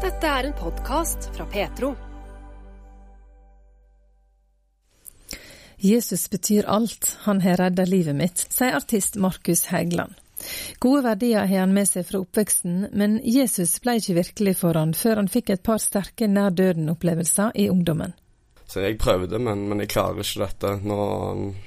Dette er en podkast fra Petro. Jesus betyr alt, han har redda livet mitt, sier artist Markus Hægland. Gode verdier har han med seg fra oppveksten, men Jesus ble ikke virkelig for han før han fikk et par sterke nær døden-opplevelser i ungdommen. Så jeg prøvde, men, men jeg klarer ikke dette. Nå,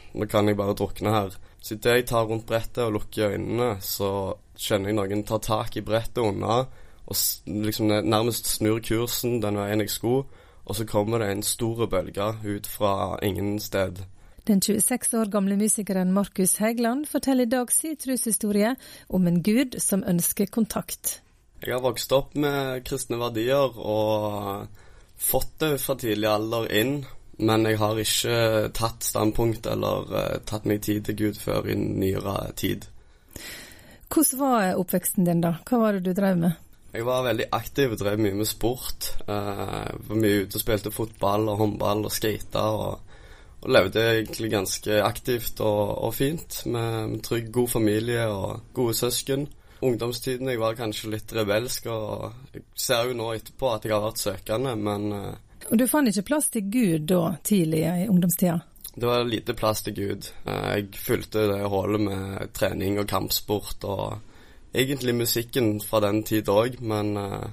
nå, kan jeg bare drukne her. Så idet jeg tar rundt brettet og lukker øynene, så kjenner jeg noen tar tak i brettet unna og liksom nærmest snur kursen den veien jeg skulle, og så kommer det en stor bølge ut fra ingen sted. Den 26 år gamle musikeren Markus Hægland forteller i dag sin troshistorie om en gud som ønsker kontakt. Jeg har vokst opp med kristne verdier og fått det fra tidlig alder inn, men jeg har ikke tatt standpunkt eller uh, tatt meg tid til Gud før i nyere tid. Hvordan var oppveksten din da? Hva var det du drev med? Jeg var veldig aktiv og drev mye med sport. Uh, var mye ute og spilte fotball og håndball og skata. Og, og, levde egentlig ganske aktivt og, og fint med, med, trygg, god familie og gode søsken. Ungdomstiden jeg var kanskje litt rebelsk, og jeg ser jo nå etterpå at jeg har vært søkende, men uh, Og du fant ikke plass til Gud da, tidlig i ungdomstida? Det var lite plass til Gud. Uh, jeg fulgte det hullet med trening og kampsport og egentlig musikken fra den tid òg, men uh,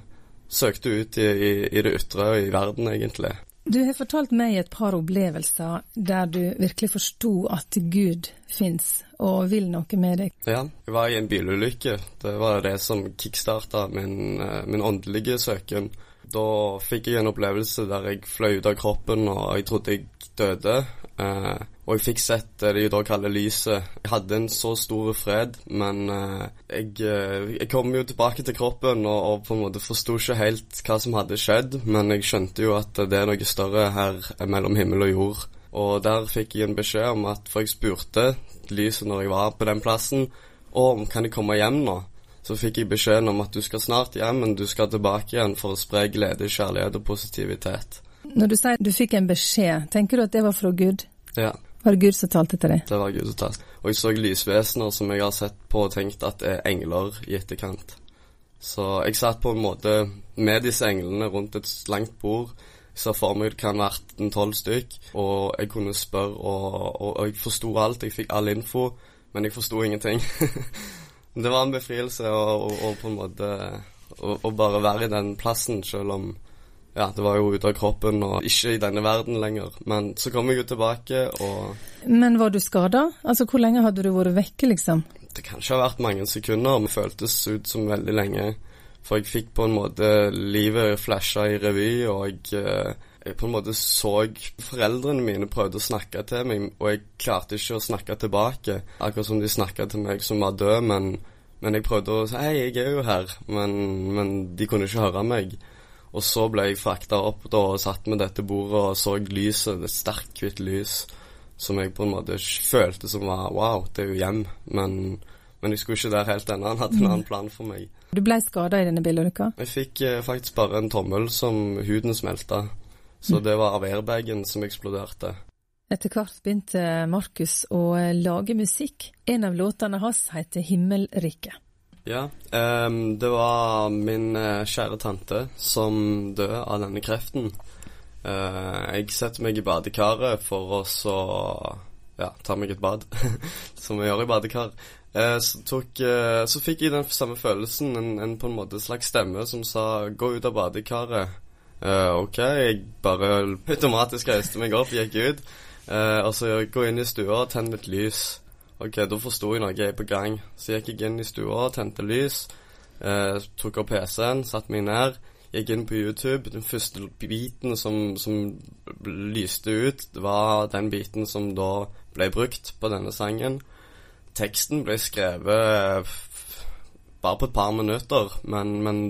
søkte ut i, i, i, det ytre og i verden, egentlig. Du har fortalt meg et par opplevelser der du virkelig forsto at Gud fins og vil noe med deg. Ja, jeg var i en bilulykke. Det var det som kickstarta min, uh, min åndelige søken. Da fikk jeg en opplevelse der jeg fløy ut av kroppen og jeg trodde jeg døde. Eh, og jeg fikk sett det de da kaller lyset. Jeg hadde en så stor fred, men eh, jeg, uh, jeg, kom jo tilbake til kroppen og, og på en måte forsto ikke helt hva som hadde skjedd, men jeg skjønte jo at det er noe større her mellom himmel og jord. Og der fikk jeg en beskjed om at For jeg spurte lyset når jeg var på den plassen, om kan jeg komme hjem nå? Så fikk jeg beskjeden om at du skal snart hjem, men du skal tilbake igjen for å spre glede, kjærlighet og positivitet. Når du sier du fikk en beskjed, tenker du at det var fra Gud? Ja. Var det Gud som talte til deg? Det var Gud som talte. Og jeg så lysvesener som jeg har sett på og tenkt at er engler i etterkant. Så jeg satt på en måte med disse englene rundt et langt bord. Jeg så for meg det kan vært en tolv stykk, og jeg kunne spørre, og, og, og jeg forsto alt. Jeg fikk all info, men jeg forsto ingenting. det var en befrielse å på en måte å bare være i den plassen, selv om ja, det var jo ute av kroppen og ikke i denne verden lenger. Men så kom jeg jo tilbake og Men var du skada? Altså, hvor lenge hadde du vært vekke, liksom? Det kan ikke ha vært mange sekunder, men føltes ut som veldig lenge. For jeg fikk på en måte livet flasha i revy, og jeg, eh, jeg på en måte så foreldrene mine prøvde å snakke til meg, og jeg klarte ikke å snakke tilbake. Akkurat som de snakka til meg som var død, men, men jeg prøvde å si 'hei, jeg er jo her', men, men de kunne ikke høre meg. Og så ble jeg frakta opp da, og satt med dette bordet og så lyset, et sterkt hvitt lys, som jeg på en måte følte som var Wow, det er jo hjem. Men, men jeg skulle ikke der helt ennå. Han hadde en annen plan for meg. Du ble skada i denne bilulykka? Jeg fikk eh, faktisk bare en tommel som huden smelta. Så det var av airbagen som eksploderte. Etter hvert begynte Markus å lage musikk. En av låtene hans heter 'Himmelriket'. Ja, um, det var min uh, kjære tante som døde av denne kreften. Uh, jeg setter meg i badekaret for å så ja, ta meg et bad, som vi gjør i badekar. Uh, så, tok, så, fikk jeg den samme følelsen, en, en, på en måte slags stemme som sa 'gå ut av badekaret'. Ok, jeg bare automatisk reiste meg opp, gikk ut. og så gå inn i stua og tenne litt lys. Ok, da forsto jeg noe jeg er på gang. Så gikk jeg inn i stua, tente lys, uh, tok opp PC-en, satte meg ned. Gikk inn på YouTube. Den første biten som, som lyste ut, det var den biten som da ble brukt på denne sangen. Teksten ble skrevet bare på et par minutter, men, men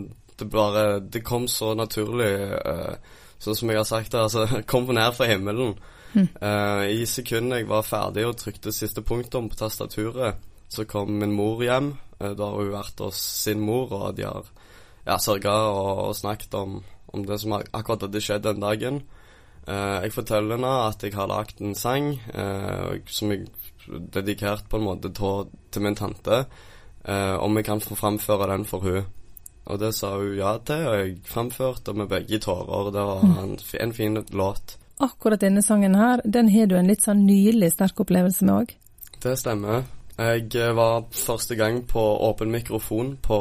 det bare Det kom så naturlig, uh, sånn som jeg har sagt det. Altså, kom ned fra himmelen. Uh, I sekundet jeg var ferdig og trykte siste punktum på tastaturet, så kom min mor hjem. Uh, da har hun vært hos sin mor, og de har ja, sørga og, og, snakket om, om, det som akkurat hadde skjedd den dagen. Uh, jeg forteller henne at jeg har lagd en sang som jeg dedikert på en måte til, til min tante, om jeg kan få framføre den for hun. Og det sa hun ja til, og jeg framførte med begge tårer. Det var en, en fin låt. Akkurat denne sangen her, den har du en litt sånn nylig sterk opplevelse med òg? Det stemmer. Jeg eh, var første gang på åpen mikrofon på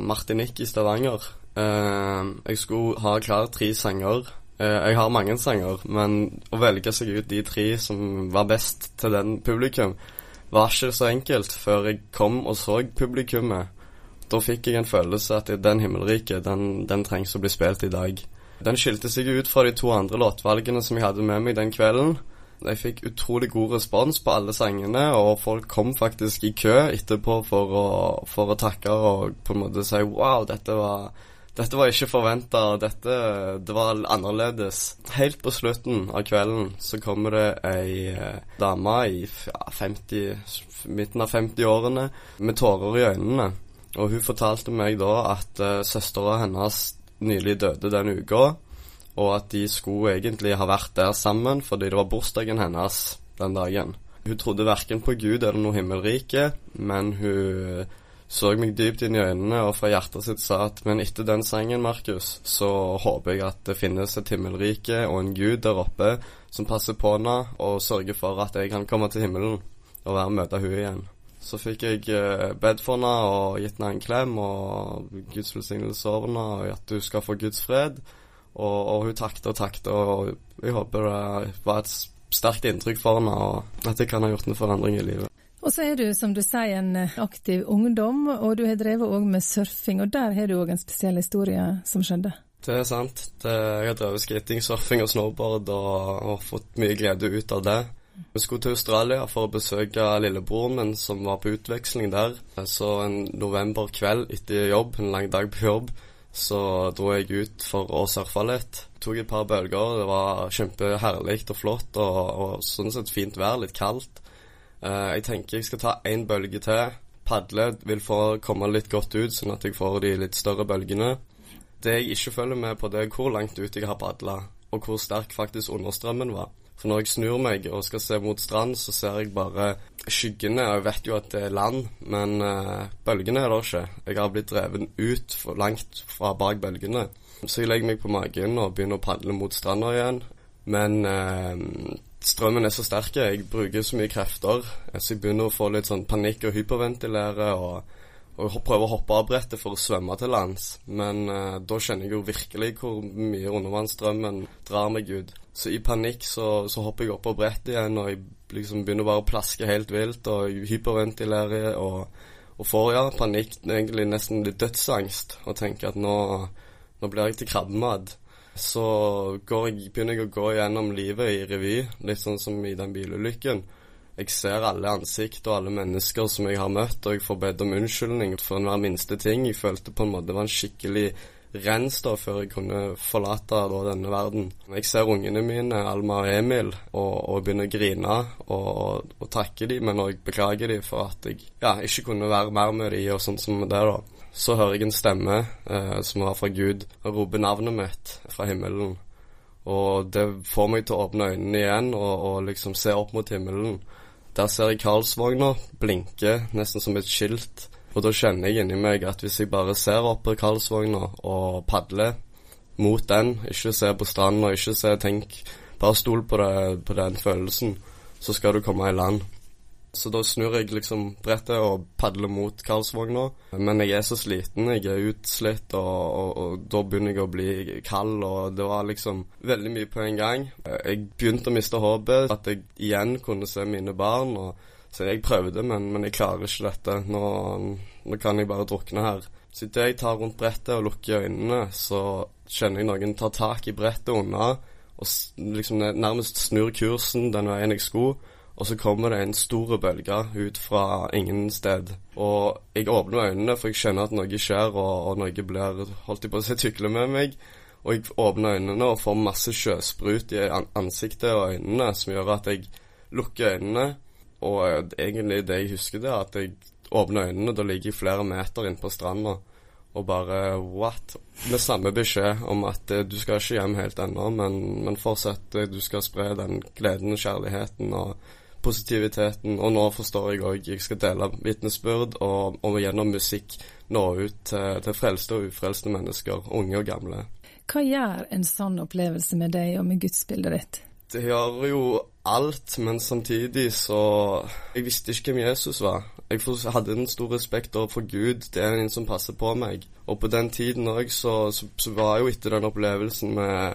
Martinique i Stavanger. Eh, jeg skulle ha klar tre sanger. Eh, jeg har mange sanger, men å velge seg ut de tre som var best til den publikum, var ikke så enkelt før jeg kom og så publikummet. Da fikk jeg en følelse at den himmelrike, den, den trengs å bli spilt i dag. Den skilte seg ut fra de to andre låtvalgene som jeg hadde med meg den kvelden. Jeg fikk utrolig god respons på alle sangene, og folk kom faktisk i kø etterpå for å, for å takke og på en måte si wow, dette var, dette var ikke forventa, dette det var annerledes. Helt på slutten av kvelden så kommer det ei eh, dame i ja, 50, midten av 50-årene med tårer i øynene. Og hun fortalte meg da at uh, søstera hennes nylig døde den uka, og at de skulle egentlig ha vært der sammen fordi det var bursdagen hennes den dagen. Hun trodde verken på Gud eller noe himmelrike, men hun så meg dypt inn i øynene og fra hjertet sitt sa at men etter den sangen, Markus, så håper jeg at det finnes et himmelrike og en gud der oppe som passer på henne og sørger for at jeg kan komme til himmelen og være møte henne igjen. Så fikk jeg uh, bedt for henne og gitt henne en klem og Guds velsignelse over henne, og at hun skal få Guds fred. Og, og hun takket og takket, og jeg håper det var et sterkt inntrykk for henne, og at det kan ha gjort en forandring i livet. Og så er du, som du sier, en aktiv ungdom, og du har drevet òg med surfing, og der har du òg en spesiell historie som skjedde? Det er sant. Det, jeg har drevet skating, surfing og snowboard og, og fått mye glede ut av det. Vi skulle til Australia for å besøke lillebroren min som var på utveksling der. Så en novemberkveld etter jobb, en lang dag på jobb, så dro jeg ut for å surfe litt. Tok et par bølger. Det var kjempeherlig og flott og, og sånn sett fint vær, litt kaldt. Uh, jeg tenker jeg skal ta én bølge til. Padle vil få komme litt godt ut, sånn at jeg får de litt større bølgene. Det jeg ikke følger med på, det er hvor langt ut jeg har padla, og hvor sterk faktisk understrømmen var. For når jeg snur meg og skal se mot strand, så ser jeg bare skyggene. Jeg vet jo at det er land, men uh, bølgene er der ikke. Jeg har blitt dreven ut for langt fra bak bølgene. Så jeg legger meg på magen og begynner å padle mot stranda igjen. Men uh, strømmen er så sterk, jeg bruker så mye krefter, så jeg begynner å få litt sånn panikk og hyperventilere. og og prøver å hoppe av brettet for å svømme til lands. Men uh, da kjenner jeg jo virkelig hvor mye undervannsstrømmen drar meg ut. Så i panikk så, så hopper jeg opp på brettet igjen, og jeg liksom begynner bare å plaske helt vilt og hyperventilerer og, og får ja, panikk, egentlig nesten litt dødsangst, og tenker at nå, nå blir jeg til krabbemat. Så jeg, begynner jeg å gå gjennom livet i revy, litt sånn som i den bilulykken jeg ser alle ansikt og alle mennesker som jeg har møtt, og jeg får bedt om unnskyldning for enhver minste ting. Jeg følte på en måte det var en skikkelig rens da, før jeg kunne forlate da, denne verden. Jeg ser ungene mine, Alma og Emil, og, og begynner å grine og, og, takke dem, men òg beklage dem for at jeg ja, ikke kunne være mer med dem og sånn som det. da. Så hører jeg en stemme eh, som var fra Gud, og roper navnet mitt fra himmelen. Og det får meg til å åpne øynene igjen og, og liksom se opp mot himmelen. Der ser jeg Karlsvogna blinke nesten som et skilt. Og da kjenner jeg inni meg at hvis jeg bare ser opp på Karlsvogna og padler mot den, ikke ser på stranda, ikke ser Tenk, bare stol på, det, på den følelsen, så skal du komme i land. Så da snur jeg liksom brettet og padler mot Karlsvogna. Men jeg er så sliten, jeg er utslitt, og, og, og, da begynner jeg å bli kald, og det var liksom veldig mye på en gang. Jeg begynte å miste håpet, at jeg igjen kunne se mine barn. og så jeg prøvde, men, men jeg klarer ikke dette. Nå, nå kan jeg bare drukne her. Så idet jeg tar rundt brettet og lukker øynene, så kjenner jeg noen tar tak i brettet unna og liksom nærmest snur kursen den veien jeg skulle. Og så kommer det en stor bølge ut fra ingen sted. Og jeg åpner øynene, for jeg skjønner at noe skjer, og, og noe blir holdt i på å si tykle med meg. Og jeg åpner øynene og får masse sjøsprut i ansiktet og øynene, som gjør at jeg lukker øynene. Og eh, egentlig det jeg husker, det er at jeg åpner øynene, og da ligger jeg flere meter inne på stranda. Og bare what? Med samme beskjed om at eh, du skal ikke hjem helt ennå, men, men fortsett. Du skal spre den gleden kjærligheten og positiviteten. Og nå forstår jeg òg jeg skal dele vitnesbyrd og, og gjennom musikk nå ut til, til frelste og ufrelste mennesker, unge og gamle. Hva gjør en sånn opplevelse med deg og med gudsbildet ditt? Det gjør jo alt, men samtidig så Jeg visste ikke hvem Jesus var. Jeg hadde en stor respekt overfor Gud. Det er en som passer på meg. Og på den tiden òg så, så, så, var jo etter den opplevelsen med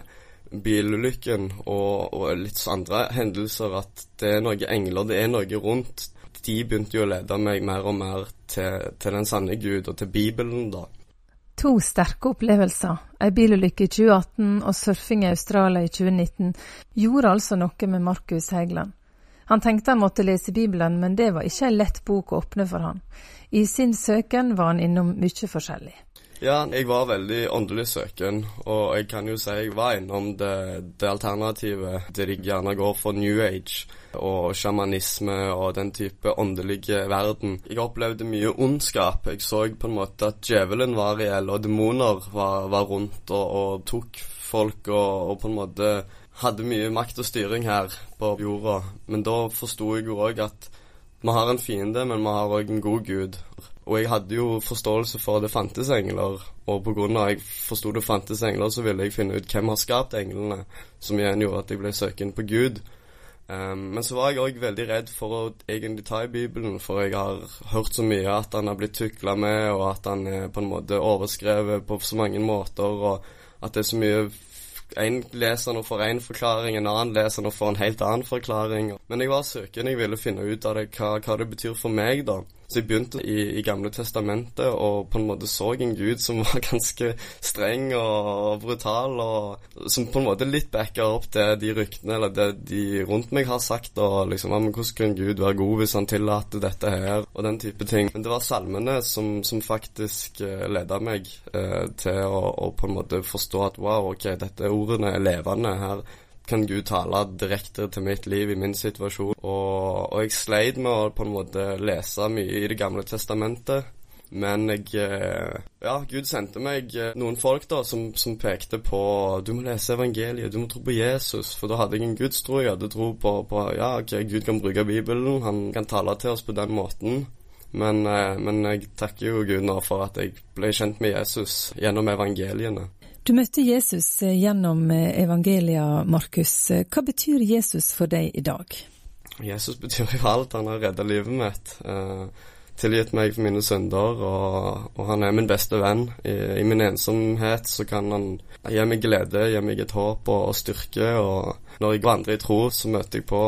bilulykken og, og litt andre hendelser at det er noen engler, det er noe rundt. De begynte jo å lede meg mer og mer til, til den sanne Gud og til Bibelen, da. To sterke opplevelser, ei bilulykke i 2018 og surfing i Australia i 2019, gjorde altså noe med Markus Hægeland. Han tenkte han måtte lese Bibelen, men det var ikke ei lett bok å åpne for han. I sin søken var han innom mye forskjellig. Ja, jeg var veldig åndelig søken, og jeg kan jo si jeg var innom det, det alternativet der jeg gjerne går for New Age og sjamanisme og den type åndelige verden. Jeg opplevde mye ondskap. Jeg så på en måte at djevelen var reell, og demoner var, var rundt og, og, tok folk og, og på en måte hadde mye makt og styring her på jorda. Men da forsto jeg jo òg at vi har en fiende, men vi har òg en god gud. Og jeg hadde jo forståelse for at det fantes engler, og pga. at jeg forsto det fantes engler, så ville jeg finne ut hvem har skapt englene, som igjen gjorde at jeg ble søkende på Gud. Um, men så var jeg òg veldig redd for å egentlig ta i Bibelen, for jeg har hørt så mye at han har blitt tukla med, og at han er på en måte overskrevet på så mange måter, og at det er så mye en leser nå får én forklaring, en annen leser nå får en helt annen forklaring. Men jeg var søkende, jeg ville finne ut av det, hva, hva det betyr for meg, da. Så jeg begynte i, i Gamle testamentet og på en måte så en gud som var ganske streng og brutal, og som på en måte litt backa opp det de ryktene eller det de rundt meg har sagt. og liksom, ja, men Hvordan kan Gud være god hvis han tillater dette her, og den type ting. Men det var salmene som, som faktisk uh, leda meg eh, til å, å, på en måte forstå at wow, ok, dette ordene er levende. Her kan Gud tale direkte til mitt liv i min situasjon. Og, og jeg sleit med å på en måte lese mye i Det gamle testamentet. Men jeg eh, Ja, Gud sendte meg eh, noen folk da som, som, pekte på Du må lese evangeliet, du må tro på Jesus. For da hadde jeg en gudstro. Jeg hadde tro på, på Ja, ok, Gud kan bruke Bibelen. Han kan tale til oss på den måten. Men, eh, men jeg takker jo Gud nå for at jeg ble kjent med Jesus gjennom evangeliene. Du møtte Jesus eh, gjennom eh, evangelia, Markus. Hva betyr Jesus for deg i dag? Jesus betyr jo alt. Han har redda livet mitt. Eh, tilgitt meg for mine synder, og, og, han er min beste venn. I, I, min ensomhet så kan han gi meg glede, gi meg et håp og, og styrke. Og når jeg vandrer i tro, så møter jeg på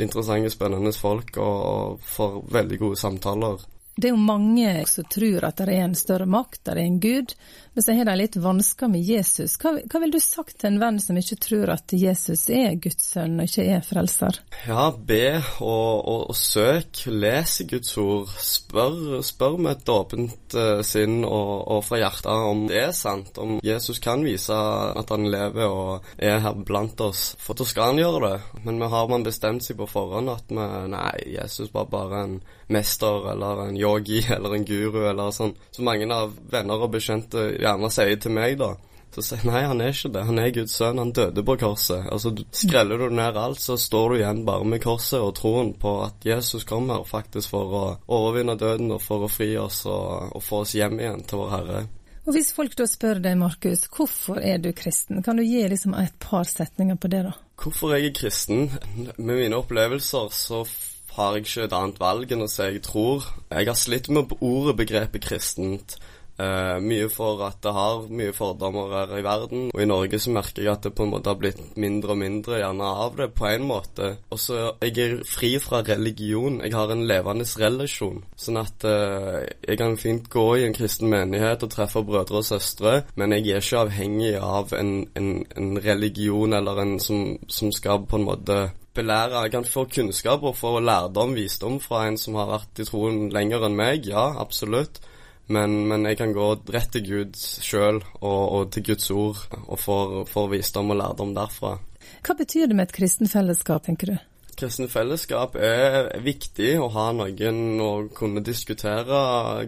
interessante, spennende folk og, og får veldig gode samtaler. Det er jo mange som tror at det er en større makt, det er en gud, men så har de litt vansker med Jesus. Hva, hva vil du sagt til en venn som ikke tror at Jesus er Guds sønn og ikke er frelser? Ja, be og, og, og søk. Les Guds ord. Spør, spør med et åpent uh, sinn og, og, fra hjertet om det er sant. Om Jesus kan vise at han lever og er her blant oss. For da skal han gjøre det. Men har man bestemt seg på forhånd at vi Nei, Jesus var bare en mester eller en yogi eller en guru eller sånn. Så mange av venner og bekjente gjerne sier til meg, da. Så sier nei, han er ikke det. Han er Guds sønn. Han døde på korset. Altså, Skreller du ned alt, så står du igjen bare med korset og troen på at Jesus kommer faktisk for å overvinne døden og for å fri oss og, og få oss hjem igjen til vår Herre. Og Hvis folk da spør deg, Markus, hvorfor er du kristen, kan du gi liksom et par setninger på det, da? Hvorfor jeg er kristen? Med mine opplevelser så har jeg ikke et annet valg enn å si jeg tror. Jeg har slitt med ordet begrepet kristent. Uh, mye for at det har mye fordommer her i verden. Og i Norge så merker jeg at det på en måte har blitt mindre og mindre gjerne av det, på en måte. Og så jeg er fri fra religion. Jeg har en levende relasjon. Sånn at eh, jeg kan fint gå i en kristen menighet og treffe brødre og søstre, men jeg er ikke avhengig av en, en, en religion eller en som, som skal på en måte belære. Jeg kan få kunnskap og få lærdom, visdom, fra en som har vært i troen lenger enn meg. Ja, absolutt. Men, men, jeg kan gå rett til Gud sjøl og, og, til Guds ord og få visdom og lærdom derfra. Hva betyr det med et kristen fellesskap, tenker du? Kristen fellesskap er viktig å ha noen å kunne diskutere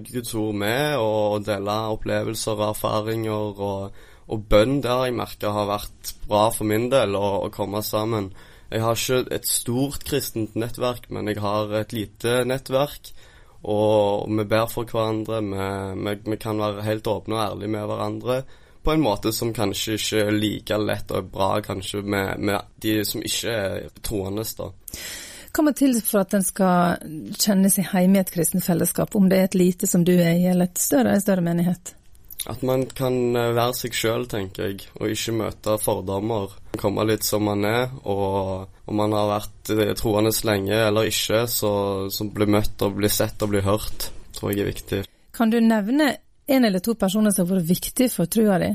Guds ord med og dele opplevelser og erfaringer. Og, og bønn, det har jeg merka har vært bra for min del, å, å komme sammen. Jeg har ikke et stort kristent nettverk, men jeg har et lite nettverk. Og vi ber for hverandre. Vi, vi, vi kan være helt åpne og ærlige med hverandre på en måte som kanskje ikke er like lett og bra kanskje med, med de som ikke er troende. da. Hva må til for at en skal kjenne seg hjemme i et kristent fellesskap, om det er et lite som du er i, eller et større, en større menighet? At man kan eh, være seg sjøl, tenker jeg, og ikke møte fordommer. Komme litt som man er, og om man har vært eh, troende lenge eller ikke, så, så bli møtt og bli sett og bli hørt, tror jeg er viktig. Kan du nevne en eller to personer som har vært viktige for trua di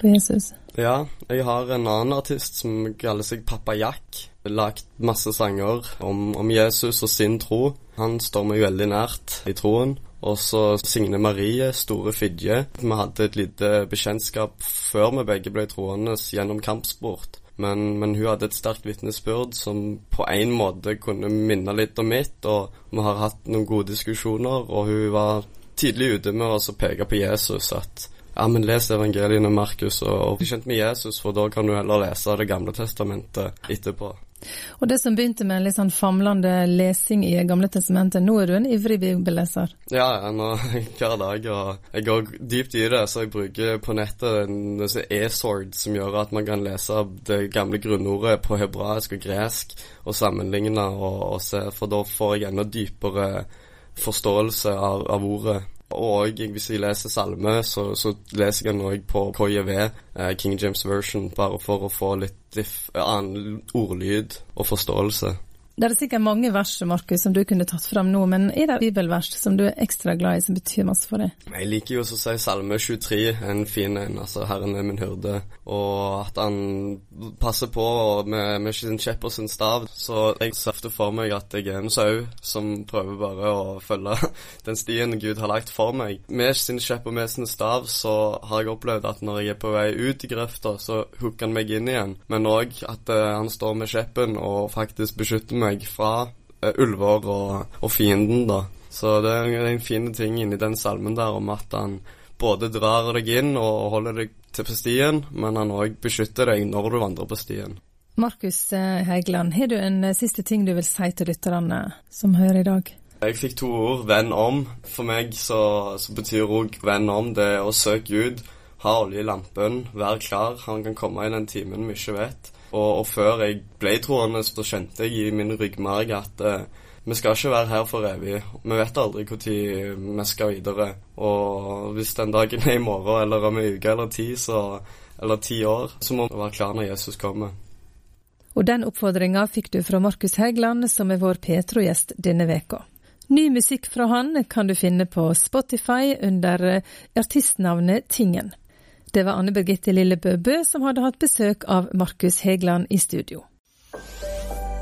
på Jesus? Ja, jeg har en annen artist som kaller seg Pappa Jack. Lagt masse sanger om, om Jesus og sin tro. Han står meg veldig nært i troen. Og så Signe Marie, Store Fidje. Vi hadde et lite bekjentskap før vi begge ble troende gjennom kampsport. Men, men, hun hadde et sterkt vitnesbyrd som på en måte kunne minne litt om mitt. Og vi har hatt noen gode diskusjoner, og hun var tidlig ute med å peke på Jesus. At ja, men les evangeliene Markus og bli kjent med Jesus, for da kan du heller lese Det gamle testamentet etterpå. Og det som begynte med en litt sånn famlende lesing i Gamle testamentet, nå er du en ivrig bibelleser? Ja, ja nå, hver dag. Og jeg går dypt i det, så jeg bruker på nettet en e-sword som gjør at man kan lese det gamle grunnordet på hebraisk og gresk og sammenligne og, og se, for da får jeg enda dypere forståelse av, av ordet. Og hvis jeg leser salme, så, så leser jeg den òg på KJV, eh, King James Version, bare for å få litt annen ordlyd og forståelse. Det er sikkert mange vers Markus, som du kunne tatt fram nå, men er det bibelvers som du er ekstra glad i, som betyr masse for deg? Jeg liker jo å si Salme 23, en fin en. altså 'Herren er min hyrde', og at han passer på med, med sin kjepp og sin stav. Så jeg ser for meg at jeg er en sau som prøver bare å følge den stien Gud har lagt for meg. Med sin kjepp og med sin stav så har jeg opplevd at når jeg er på vei ut i grøfta, så hooker han meg inn igjen, men òg at uh, han står med kjeppen og faktisk beskytter meg meg fra uh, ulver og, og, fienden, da. Så det er en fin ting inni den salmen der om at han både drar deg inn og holder deg til på stien, men han òg beskytter deg når du vandrer på stien. Markus eh, Heigland, har du en eh, siste ting du vil si til lytterne som hører i dag? Jeg fikk to ord, 'venn om'. For meg så, så betyr òg 'venn om' det å søke Gud. Ha olje i lampen, vær klar. Han kan komme i den timen vi ikke vet. Og, og, før jeg ble troende, så skjønte jeg i min ryggmarg at uh, vi skal ikke være her for evig. Vi vet aldri når vi skal videre. Og hvis den dagen er i morgen, eller om en uke eller ti, så, eller ti år, så må vi være klar når Jesus kommer. Og den oppfordringa fikk du fra Markus Hægland, som er vår Petro-gjest denne veka. Ny musikk fra han kan du finne på Spotify under artistnavnet Tingen. Det var Anne Birgitte Lille Bøbø som hadde hatt besøk av Markus Hegeland i studio.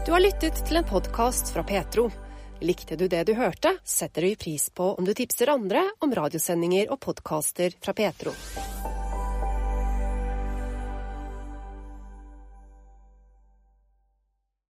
Du har lyttet til en podkast fra Petro. Likte du det du hørte, setter vi pris på om du tipser andre om radiosendinger og podkaster fra Petro.